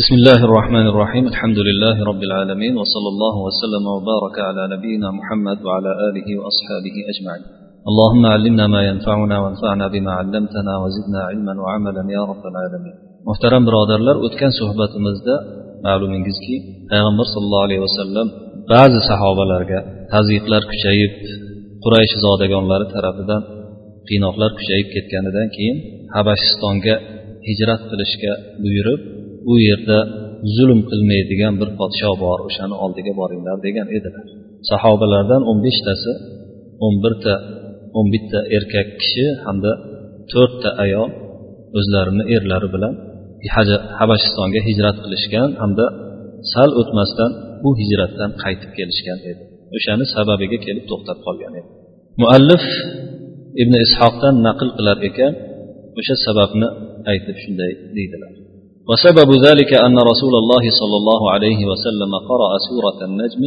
بسم الله الرحمن الرحيم الحمد لله رب العالمين وصلى الله وسلم وبارك على نبينا محمد وعلى آله وأصحابه أجمعين اللهم علمنا ما ينفعنا وانفعنا بما علمتنا وزدنا علما وعملا يا رب العالمين muhtaram birodarlar o'tgan suhbatimizda ma'lumingizki payg'ambar sallallohu alayhi vasallam ba'zi sahobalarga tazyiqlar kuchayib quraysh zodagonlari tarafidan qiynoqlar kuchayib ketganidan keyin habashistonga hijrat qilishga buyurib u yerda zulm qilmaydigan bir podsho bor o'shani oldiga boringlar degan edilar. Sahobalardan o'n beshtasi o'n birta o'n bitta erkak kishi hamda to'rtta ayol o'zlarini erlari bilan habashistonga hijrat qilishgan hamda sal o'tmasdan bu hijratdan qaytib kelishgan edi. O'shani sababiga kelib to'xtab qolgan edi. Muallif ibn ishoqdan naql qilar ekan o'sha sababni aytib shunday deydilar. وسبب ذلك أن رسول الله صلى الله عليه وسلم قرأ سورة النجم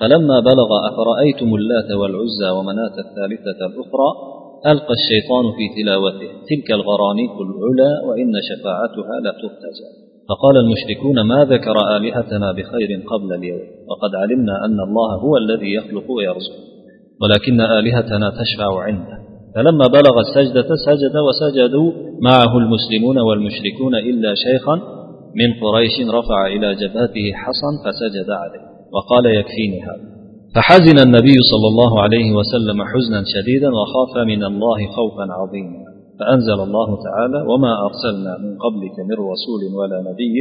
فلما بلغ أفرأيتم اللات والعزى ومناة الثالثة الأخرى ألقى الشيطان في تلاوته تلك الغرانيق العلا وإن شفاعتها لترتجى. فقال المشركون ما ذكر آلهتنا بخير قبل اليوم؟ وقد علمنا أن الله هو الذي يخلق ويرزق. ولكن آلهتنا تشفع عنده. فلما بلغ السجدة سجد وسجدوا معه المسلمون والمشركون إلا شيخا من قريش رفع إلى جبهته حصا فسجد عليه وقال يكفيني هذا. فحزن النبي صلى الله عليه وسلم حزنا شديدا وخاف من الله خوفا عظيما. فأنزل الله تعالى وما أرسلنا من قبلك من رسول ولا نبي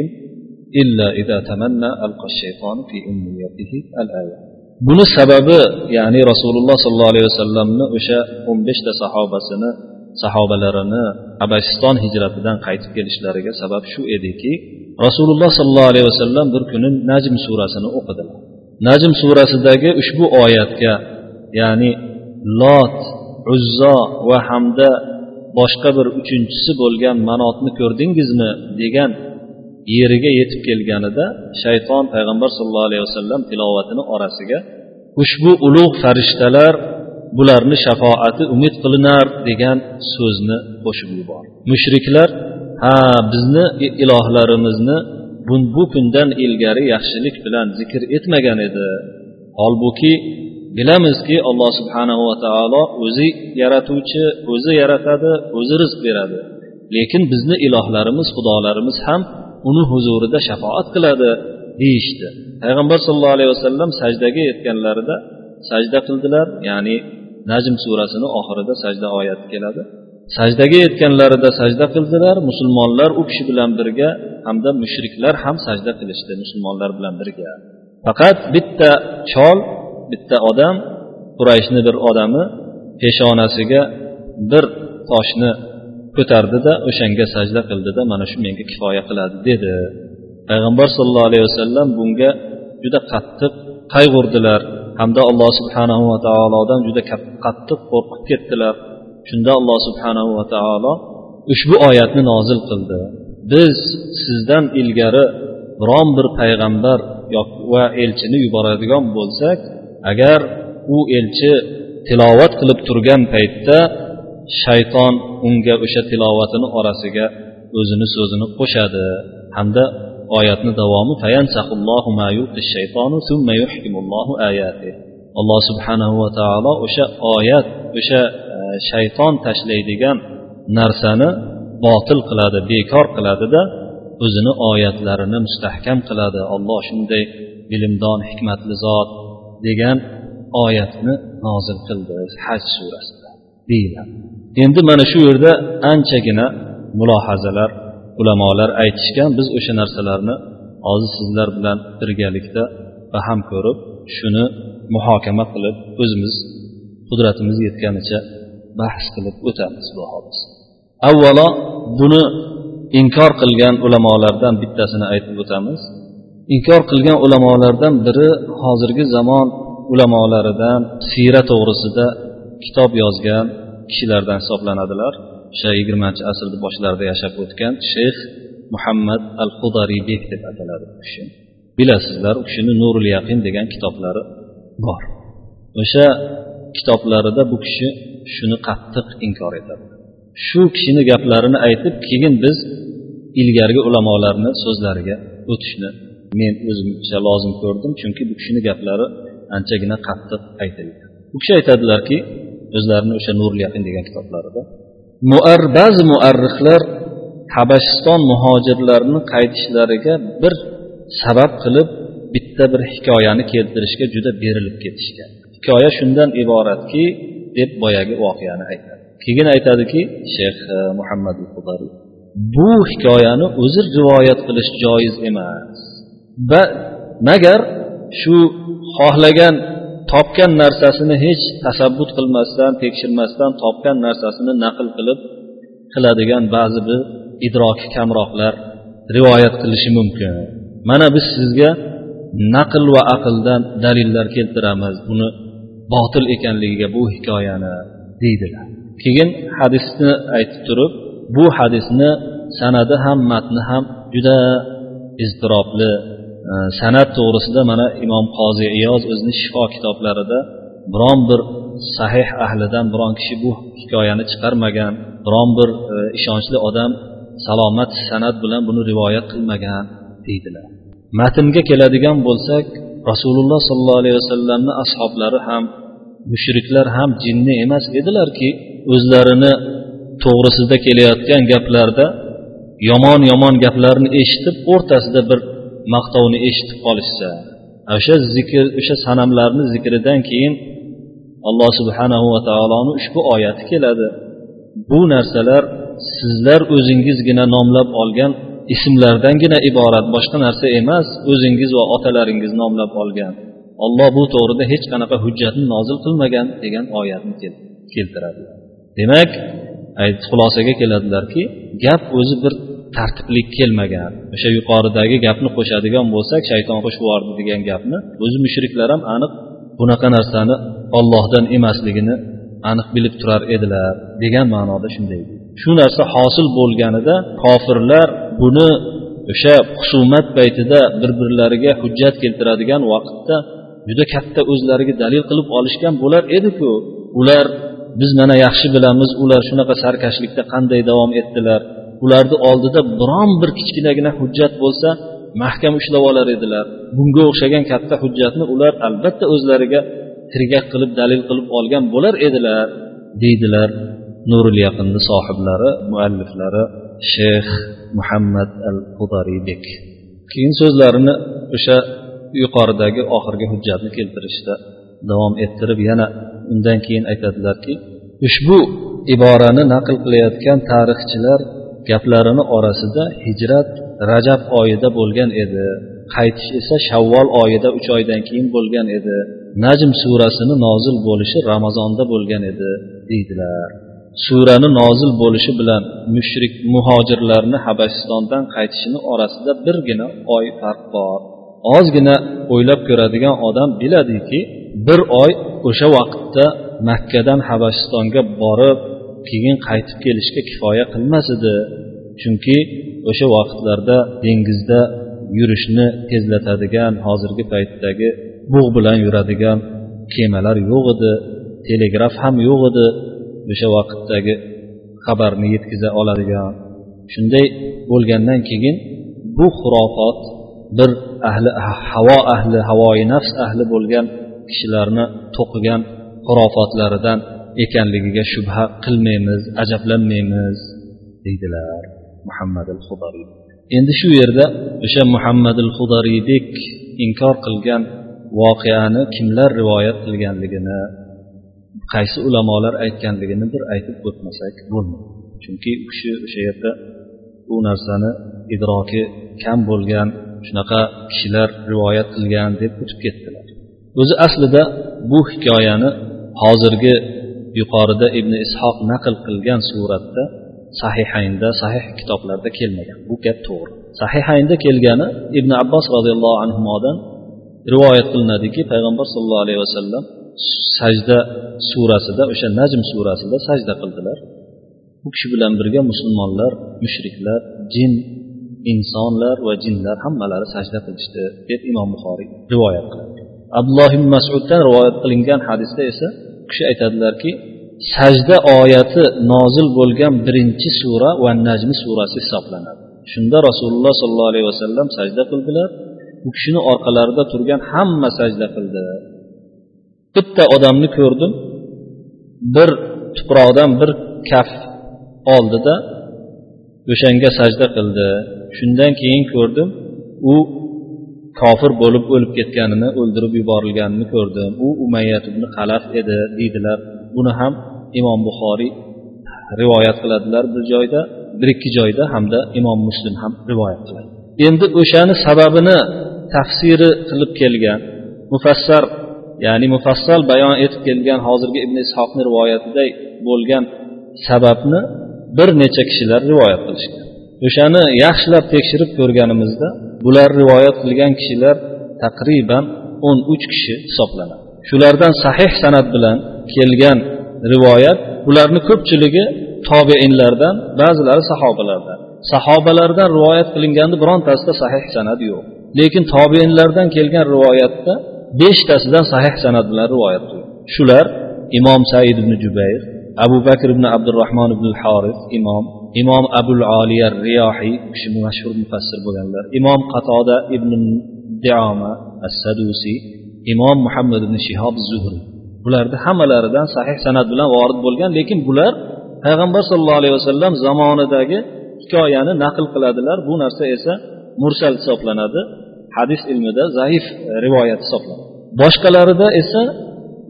إلا إذا تمنى ألقى الشيطان في أمنيته الآية. Buni sababi ya'ni rasululloh sollallohu alayhi vasallamni o'sha o'n beshta sahobasini sahobalarini habashiston hijratidan qaytib kelishlariga sabab shu ediki rasululloh sollallohu alayhi vasallam bir kuni najm surasini o'qidilar. Najm surasidagi ushbu oyatga ya'ni lot uzzo va hamda boshqa bir uchinchisi bo'lgan manotni ko'rdingizmi degan yeriga yetib kelganida shayton payg'ambar sollallohu alayhi vasallam tilovatini orasiga ushbu ulug' farishtalar bularni shafoati umid qilinar degan so'zni qo'shib yubordi. Mushriklar ha bizni ilohlarimizni bu kundan ilgari yaxshilik bilan zikr etmagan edi. Holbuki bilamizki alloh subhanahu va taolo o'zi yaratuvchi o'zi yaratadi o'zi rizq beradi. Lekin bizni ilohlarimiz xudolarimiz ham uni huzurida shafoat qiladi deyishdi. Payg'ambar sallallohu alayhi vasallam sajdaga yetganlarida sajda qildilar ya'ni najm surasini oxirida sajda oyati keladi. Sajdaga yetganlarida sajda qildilar musulmonlar u kishi bilan birga hamda mushriklar ham sajda qilishdi musulmonlar bilan birga. Faqat bitta chol bitta odam qurayshni bir odami peshonasiga bir toshni ko'tardida o'shanga sajda qildida mana shu menga kifoya qiladi dedi. Payg'ambar sollallohu alayhi vasallam bunga juda qattiq qayg'urdilar. Hamda alloh subhanahu va taolodan juda qattiq qo'rqib ketdilar. Shunda alloh subhanahu va taolo ushbu oyatni nozil qildi. Biz sizdan ilgari biron bir payg'ambar va elchini yuboradigan bo'lsak agar u elchi tilovat qilib turgan paytda shayton unga o'sha tilovatini orasiga o'zini so'zini qo'shadi. Hamda oyatni davomi alloh subhanahu va taolo o'sha oyat o'sha e, shayton tashlaydigan narsani botil qiladi bekor qiladida o'zini oyatlarini mustahkam qiladi. Olloh shunday bilimdon hikmatli zot degan oyatni nozil qildi haj surasida deyiladi. Endi mana shu yerda anchagina mulohazalar ulamolar aytishgan biz o'sha narsalarni hozir sizlar bilan birgalikda baham ko'rib shuni muhokama qilib o'zimiz qudratimiz yetganicha bahs qilib o'tamiz bu hodisa avvalo buni inkor qilgan ulamolardan bittasini aytib o'tamiz. Inkor qilgan ulamolardan biri hozirgi zamon ulamolaridan siyra to'g'risida kitob yozgan kishilardan hisoblanadilar. O'sha yigirmanchi asrni boshlarida yashab o'tgan shayx muhammad al hudaribek deb ataladi u kishi. Bilasizlar u kishini nurul yaqin degan kitoblari bor. O'sha kitoblarida bu kishi shuni qattiq inkor etadi. Shu kishini gaplarini aytib keyin biz ilgarigi ulamolarni so'zlariga o'tishni men o'zimcha lozim ko'rdim chunki bu kishini gaplari anchagina qattiq aytilgan bu kishi aytadilarki o'zlarini o'sha nurli yaqin degan kitoblarida. Muar ba'zi muarrixlar habashiston muhojirlarini qaytishlariga bir sabab qilib bitta bir hikoyani keltirishga juda berilib ketishgan. Hikoya shundan iboratki deb boyagi voqeani aytadi. Keyin aytadiki shayx e, muhammad bu hikoyani o'zi rivoyat qilish joiz emas. Va magar shu xohlagan topgan narsasini hech tasabbut qilmasdan tekshirmasdan topgan narsasini naql qilib qiladigan ba'zi bir idroki kamroqlar rivoyat qilishi mumkin. Mana biz sizga naql va aqldan dalillar keltiramiz. Buni botil ekanligiga bu hikoyani deydilar. Keyin hadisni aytib turib bu hadisni sanadi ham matni ham juda iztirobli san'at to'g'risida mana imom qozi iyoz o'zini shifo kitoblarida biron bir sahih ahlidan biron kishi bu hikoyani chiqarmagan biron bir e, ishonchli odam salomat san'at bilan buni rivoyat qilmagan deydilar. Matnga keladigan bo'lsak rasululloh sollallohu alayhi vasallamni ashoblari ham mushriklar ham jinni emas edilarki o'zlarini to'g'risida kelayotgan gaplarda yomon yomon gaplarni eshitib o'rtasida bir maqtovni eshitib qolishsa o'sha zikr o'sha sanamlarni zikridan keyin alloh subhanahu va taoloni ushbu oyati keladi. Bu narsalar sizlar o'zingizgina nomlab olgan ismlardangina iborat boshqa narsa emas o'zingiz va otalaringiz nomlab olgan. Olloh bu to'g'rida hech qanaqa hujjatni nozil qilmagan degan oyatni keltiradi. Demak xulosaga keladilarki gap o'zi bir tartibli kelmagan. O'sha yuqoridagi gapni qo'shadigan bo'lsak shayton qo'shib yubordi degan gapni o'zi mushriklar ham aniq bunaqa narsani ollohdan emasligini aniq bilib turar edilar degan ma'noda shunday shu narsa hosil bo'lganida kofirlar buni o'sha husumat paytida bir birlariga hujjat keltiradigan vaqtda juda katta o'zlariga dalil qilib olishgan bo'lar ediku. Ular biz mana yaxshi bilamiz ular shunaqa sarkashlikda qanday davom etdilar? Ularni oldida biron bir kichkinagina hujjat bo'lsa mahkam ushlab olar edilar. Bunga o'xshagan katta hujjatni ular albatta o'zlariga tirgak qilib dalil qilib olgan bo'lar edilar deydilar nurul yaqinni sohiblari mualliflari shayx muhammad al hudaribek keyin so'zlarini o'sha yuqoridagi oxirgi hujjatni keltirishda davom ettirib yana undan keyin aytadilarki ushbu iborani naql qilayotgan tarixchilar gaplarini orasida hijrat rajab oyida bo'lgan edi. Qaytish esa shavvol oyida uch oydan keyin bo'lgan edi. Najm surasini nozil bo'lishi ramazonda bo'lgan edi deydilar. Surani nozil bo'lishi bilan mushrik muhojirlarni habashistondan qaytishini orasida birgina oy farq bor. Ozgina o'ylab ko'radigan odam biladiki bir oy o'sha vaqtda makkadan habashistonga borib keyin qaytib kelishga kifoya qilmas edi. Chunki o'sha vaqtlarda dengizda yurishni tezlatadigan hozirgi paytdagi bug' bilan yuradigan kemalar yo'q edi telegraf ham yo'q edi. O'sha vaqtdagi xabarni yetkaza oladigan. Shunday bo'lgandan keyin bu xurofot bir ahli havo ahli havoyi nafs ahli bo'lgan kishilarni to'qigan xurofotlaridan ekanligiga shubha qilmaymiz ajablanmaymiz deydilar muhammad al hudariy endi shu yerda o'sha muhammad al hudariydek inkor qilgan voqeani kimlar rivoyat qilganligini qaysi ulamolar aytganligini bir aytib o'tmasak bo'lmaydi. Chunki u kishi o'sha yerda u narsani idroki kam bo'lgan shunaqa kishilar rivoyat qilgan deb o'tib ketdilar. O'zi aslida bu hikoyani hozirgi yuqorida ibn ishoq naql qilgan suratda sahihaynda sahih kitoblarda kelmagan. Bu gap to'g'ri. Sahihaynda kelgani ibn abbos roziyallohu anhudan rivoyat qilinadiki payg'ambar sollallohu alayhi vasallam sajda surasida o'sha najm surasida sajda qildilar. Bu kishi bilan birga musulmonlar mushriklar jin insonlar va jinlar hammalari sajda qilishdi deb imom buxoriy rivoyat qiladi. Abdulloh ibn masuddan rivoyat qilingan hadisda esa kishi aytadilarki sajda oyati nozil bo'lgan birinchi sura va najmi surasi hisoblanadi. Shunda rasululloh sollallohu alayhi vasallam sajda qildilar. U kishini orqalarida turgan hamma sajda qildi. Bitta odamni ko'rdim. Bir tuproqdan bir kaf oldida o'shanga sajda qildi. Shundan keyin ko'rdim u kofir bo'lib o'lib ketganini o'ldirib yuborilganini ko'rdim. U umayyat ibn qalaf edi deydilar. Buni ham imom buxoriy rivoyat qiladilar bir joyda bir ikki joyda hamda imom muslim ham rivoyat qiladi. Endi o'shani sababini tafsiri qilib kelgan mufassar ya'ni mufassal bayon etib kelgan hozirgi ibn ishoqni rivoyatida bo'lgan sababni bir necha kishilar rivoyat qilishgan. O'shani yaxshilab tekshirib ko'rganimizda bular rivoyat qilgan kishilar taqriban o'n uch kishi hisoblanadi. Shulardan sahih san'at bilan kelgan rivoyat bularni ko'pchiligi tobeinlardan ba'zilari sahobalardan. Sahobalardan rivoyat qilinganni birontasida sahih san'at yo'q. Lekin tobeinlardan kelgan rivoyatda beshtasidan sahih san'at bilan rivoyat qilgan. Shular imom said ibn jubayr abu bakr ibn abdurahmon ibn haris imom imom abul oliya riyohiy kishi mashhur mufassir bo'lganlar. Imom qatoda ibn dioma as sadusiy imom muhammad ibn shihob zuhriy bularni hammalaridan sahih san'at bilan vorid bo'lgan lekin bular payg'ambar sollallohu alayhi vasallam zamonidagi hikoyani naql qiladilar. Bu narsa esa mursal hisoblanadi. Hadis ilmida zaif e, rivoyat hisoblanadi. Boshqalarida esa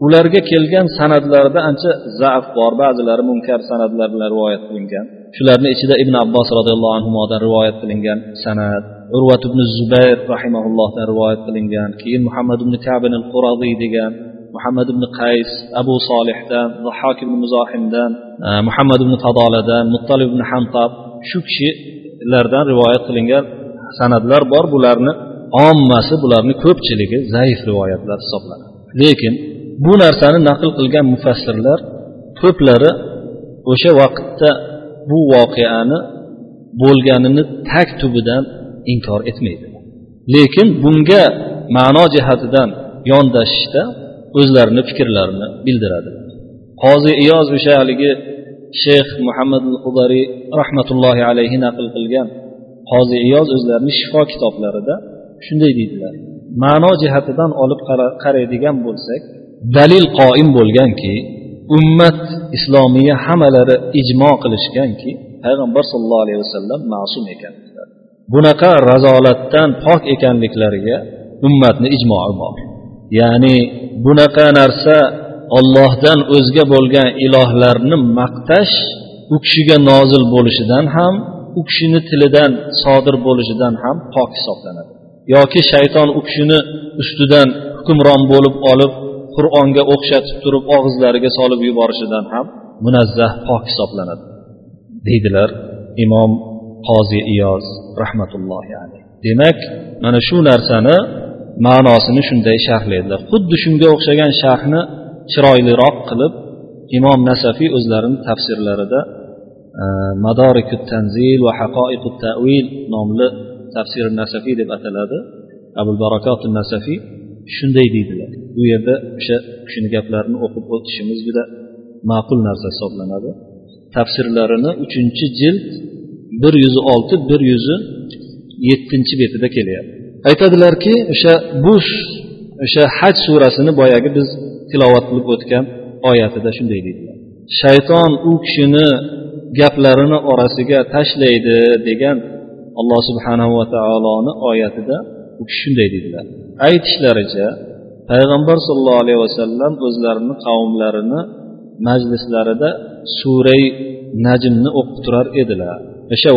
ularga kelgan san'atlarida ancha zaf bor. Ba'zilari munkar san'atlar bilan rivoyat qilingan. Shularni ichida ibn abbos roziyallohu anhudan rivoyat qilingan san'at urvat ibn zubayr rahimaullohdan rivoyat qilingan keyin muhammad ibn kabin al quraziy degan muhammad ibn qays abu solihdan zahhok ibn muzohimdan e, muhammad ibn fadoladan muttalib ibn hamtob shu kishilardan rivoyat qilingan san'atlar bor. Bularni ommasi bularni ko'pchiligi zaif rivoyatlar hisoblanadi. Lekin bu narsani naql qilgan mufassirlar ko'plari o'sha vaqtda bu voqeani bo'lganini tag tubidan inkor etmaydi. Lekin bunga ma'no jihatidan yondashishda o'zlarini fikrlarini bildiradi. Qozi iyoz o'sha haligi shayx muhammad hudariy rahmatullohi alayhi naql qilgan qozi iyoz o'zlarini shifo kitoblarida shunday deydilar. Ma'no jihatidan olib qaraydigan bo'lsak dalil qoim bo'lganki ummat islomiya hammalari ijmo qilishganki payg'ambar sollallohu alayhi vasallam ma'sum ekan bunaqa razolatdan pok ekanliklariga ummatni ijmoi bor ya'ni bunaqa narsa ollohdan o'zga bo'lgan ilohlarni maqtash u kishiga nozil bo'lishidan ham u kishini tilidan sodir bo'lishidan ham pok hisoblanadi. Yoki shayton u kishini ustidan hukmron bo'lib olib qur'onga o'xshatib turib og'izlariga solib yuborishidan ham munazzah pok hisoblanadi deydilar imom qozi iyoz rahmatullohi alayh. Demak mana shu narsani ma'nosini shunday sharhlaydilar. Xuddi shunga o'xshagan sharhni chiroyliroq qilib imom nasafiy o'zlarini tafsirlarida e, madoriku tanzil va haqoiqu tavil nomli tafsir nasafiy deb ataladi. Abul barakot nasafiy shunday deydilar. Bu yerda o'sha kishini gaplarini o'qib o'tishimiz juda ma'qul narsa hisoblanadi. Tafsirlarini uchinchi jild bir yuz olti bir yuz yettinchi betida kelyapti. Aytadilarki o'sha bu o'sha haj surasini boyagi biz tilovat qilib o'tgan oyatida shunday deydilar. Shayton u kishini gaplarini orasiga tashlaydi degan alloh subhanahu va taoloni oyatida u kishi shunday deydilar. Aytishlaricha payg'ambar sollallohu alayhi vasallam o'zlarini qavmlarini majlislarida suray najmni o'qib turar edilar. O'sha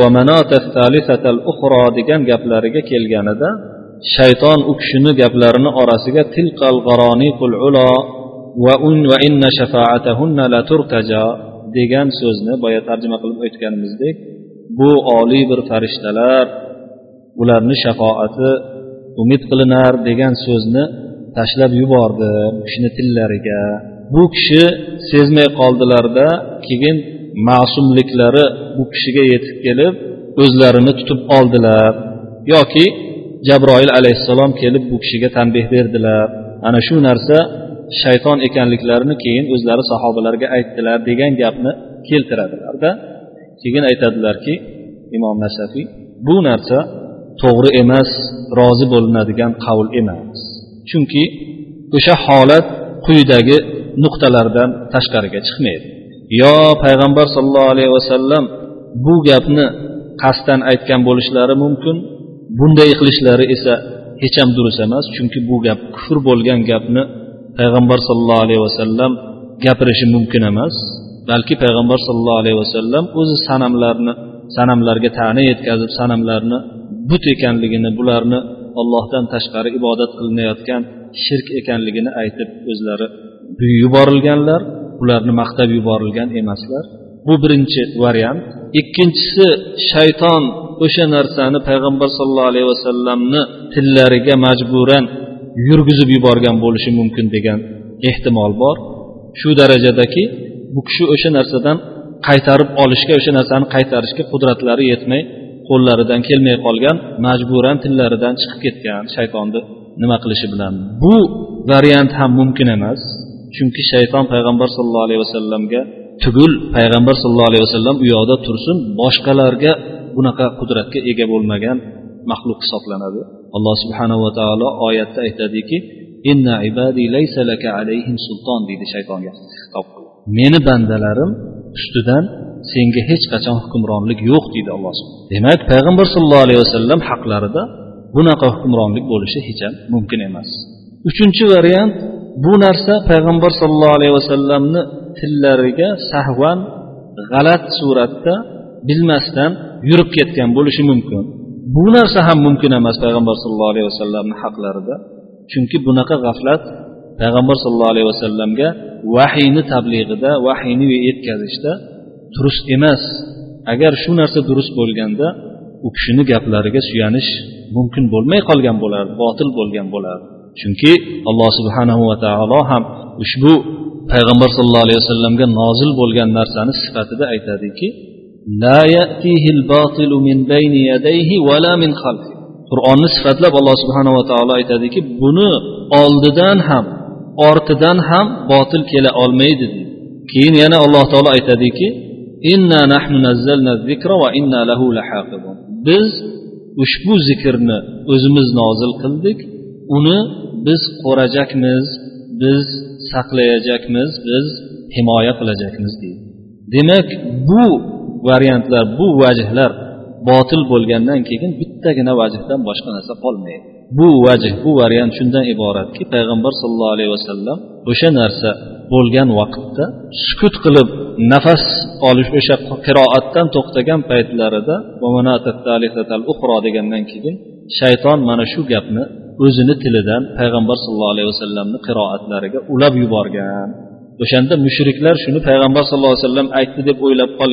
degan gaplariga kelganida shayton u kishini gaplarini orasiga tilqal g'aroniqul ulo va un va inna shafaatahunna la turtaja degan so'zni boya tarjima qilib aytganimizdek bu oliy bir farishtalar ularni shafoati umid qilinar degan so'zni tashlab yubordi kishini tillariga. Bu kishi sezmay qoldilarda keyin ma'sumliklari bu kishiga yetib kelib o'zlarini tutib oldilar. Yoki jabroil alayhissalom kelib bu kishiga tanbeh berdilar. Ana shu narsa shayton ekanliklarini keyin o'zlari sahobalarga aytdilar degan gapni keltiradilarda. Keyin aytadilarki imom nasafiy bu narsa to'g'ri emas rozi bo'linadigan qavl emas. Chunki o'sha holat quyidagi nuqtalardan tashqariga chiqmaydi. Yo payg'ambar sollallohu alayhi vasallam bu gapni qasddan aytgan bo'lishlari mumkin bunday qilishlari esa hech ham durust emas chunki bu gap kufr bo'lgan gapni payg'ambar sollallohu alayhi vasallam gapirishi mumkin emas balki payg'ambar sollallohu alayhi vasallam o'zi sanamlarni sanamlarga ta'na yetkazib sanamlarni but ekanligini bularni ollohdan tashqari ibodat qilinayotgan shirk ekanligini aytib o'zlari buyib yuborilganlar ularni maqtab yuborilgan emaslar. Bu birinchi variant. Ikkinchisi shayton o'sha narsani payg'ambar sollallohu alayhi vasallamni tillariga majburan yurgizib yuborgan bo'lishi mumkin degan ehtimol bor. Shu darajadaki bu kishi o'sha narsadan qaytarib olishga o'sha narsani qaytarishga qudratlari yetmay qo'llaridan kelmay qolgan majburan tillaridan chiqib ketgan shaytonni nima qilishi bilan. Bu variant ham mumkin emas chunki shayton payg'ambar sallallohu alayhi vasallamga tugul payg'ambar sallallohu alayhi vasallam u yoqda tursin boshqalarga bunaqa qudratga ega bo'lmagan maxluq hisoblanadi. Alloh subhanava va taolo oyatda aytadiki inna ibadi laysa laka alayhim sulton deydi shaytonga meni bandalarim ustidan senga hech qachon hukmronlik yo'q deydi alloh demak payg'ambar sallallohu alayhi vasallam haqlarida bunaqa hukmronlik bo'lishi hech ham mumkin emas. Uchinchi variant bu narsa payg'ambar sollallohu alayhi vasallamni tillariga sahvan g'alat suratda bilmasdan yurib ketgan bo'lishi mumkin. Bu narsa ham mumkin emas payg'ambar sallallohu alayhi vasallamni haqlarida. Chunki bunaqa g'aflat payg'ambar sallallohu alayhi vasallamga vahiyni tablig'ida vahiyni yetkazishda durust emas. Agar shu narsa durust bo'lganda u kishini gaplariga suyanish mumkin bo'lmay qolgan bo'lardi botil bo'lgan bo'lardi chunki alloh subhanahu va taolo ham ushbu payg'ambar sallallohu alayhi vasallamga nozil bo'lgan narsani sifatida aytadiki la ya'tihil batilu min bayni yadayhi va la min khalfi. Qur'onni sifatlab alloh subhanava taolo aytadiki buni oldidan ham ortidan ham botil kela olmaydi. Keyin yana alloh taolo aytadiki inna nahnu nazzalna zikra va inna lahu lahaqibun biz ushbu zikrni o'zimiz nozil qildik. Uni biz qo'rajakmiz biz saqlayajakmiz biz himoya qilajakmiz deydi. Demak bu variantlar bu vajhlar botil bo'lgandan keyin bittagina vajhdan boshqa narsa qolmaydi. Bu vajh bu variant shundan iboratki payg'ambar sollallohu alayhi vasallam o'sha narsa bo'lgan vaqtda sukut qilib nafas olish o'sha qiroatdan to'xtagan paytlarida degandan keyin shayton mana shu gapni o'zini tilidan payg'ambar sallallohu alayhi vasallamni qiroatlariga ulab yuborgan. O'shanda mushriklar shuni payg'ambar sallallohu alayhi vasallam aytdi deb o'ylab qolgan